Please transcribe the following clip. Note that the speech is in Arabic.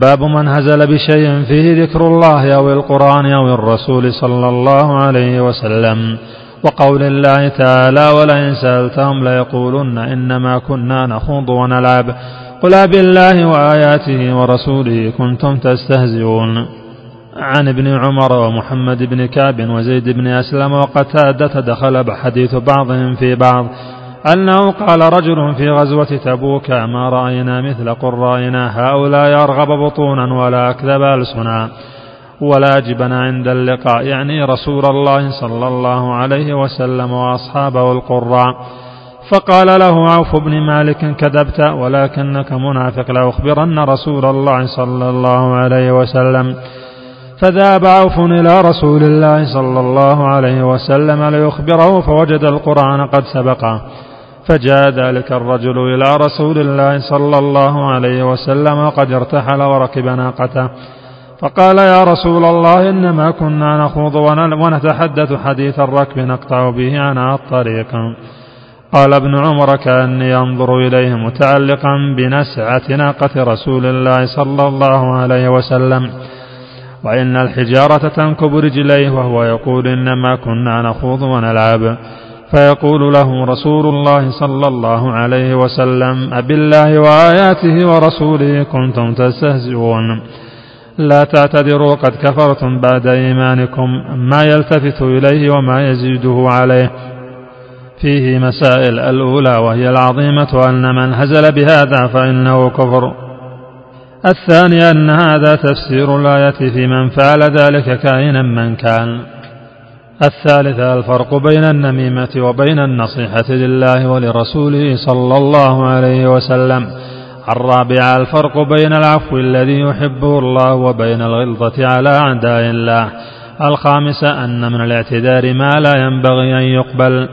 باب من هزل بشيء فيه ذكر الله أو القرآن أو الرسول صلى الله عليه وسلم وقول الله تعالى ولئن سألتهم ليقولن إنما كنا نخوض ونلعب قل بالله وآياته ورسوله كنتم تستهزئون عن ابن عمر ومحمد بن كعب وزيد بن أسلم وقتادة دخل بحديث بعضهم في بعض أنه قال رجل في غزوة تبوك ما رأينا مثل قرائنا؟ هؤلاء أرغب بطونا ولا أكذب ألسنا. ولا جبن عند اللقاء. يعني رسول الله صلى الله عليه وسلم وأصحابه القراء. فقال له عوف بن مالك كذبت ولكنك منافق لأخبرن رسول الله صلى الله عليه وسلم. فذهب عوف إلى رسول الله صلى الله عليه وسلم ليخبره فوجد القرآن قد سبقه. فجاء ذلك الرجل إلى رسول الله صلى الله عليه وسلم وقد ارتحل وركب ناقته. فقال يا رسول الله إنما كنا نخوض ونتحدث حديث الركب نقطع به عن الطريق. قال ابن عمر كأني أنظر إليه متعلقا بنسعة ناقة رسول الله صلى الله عليه وسلم. وإن الحجارة تنكب رجليه وهو يقول إنما كنا نخوض ونلعب. فيقول له رسول الله صلى الله عليه وسلم أبالله وآياته ورسوله كنتم تستهزئون. لا تعتذروا قد كفرتم بعد إيمانكم. ما يلتفت إليه وما يزيده عليه. فيه مسائل الأولى وهي العظيمة أن من هزل بهذا فإنه كفر. الثاني أن هذا تفسير الآية في من فعل ذلك كائنا من كان. الثالثة الفرق بين النميمة وبين النصيحة لله ولرسوله صلى الله عليه وسلم. الرابعة الفرق بين العفو الذي يحبه الله وبين الغلظة على أعداء الله. الخامسة أن من الاعتذار ما لا ينبغي أن يقبل.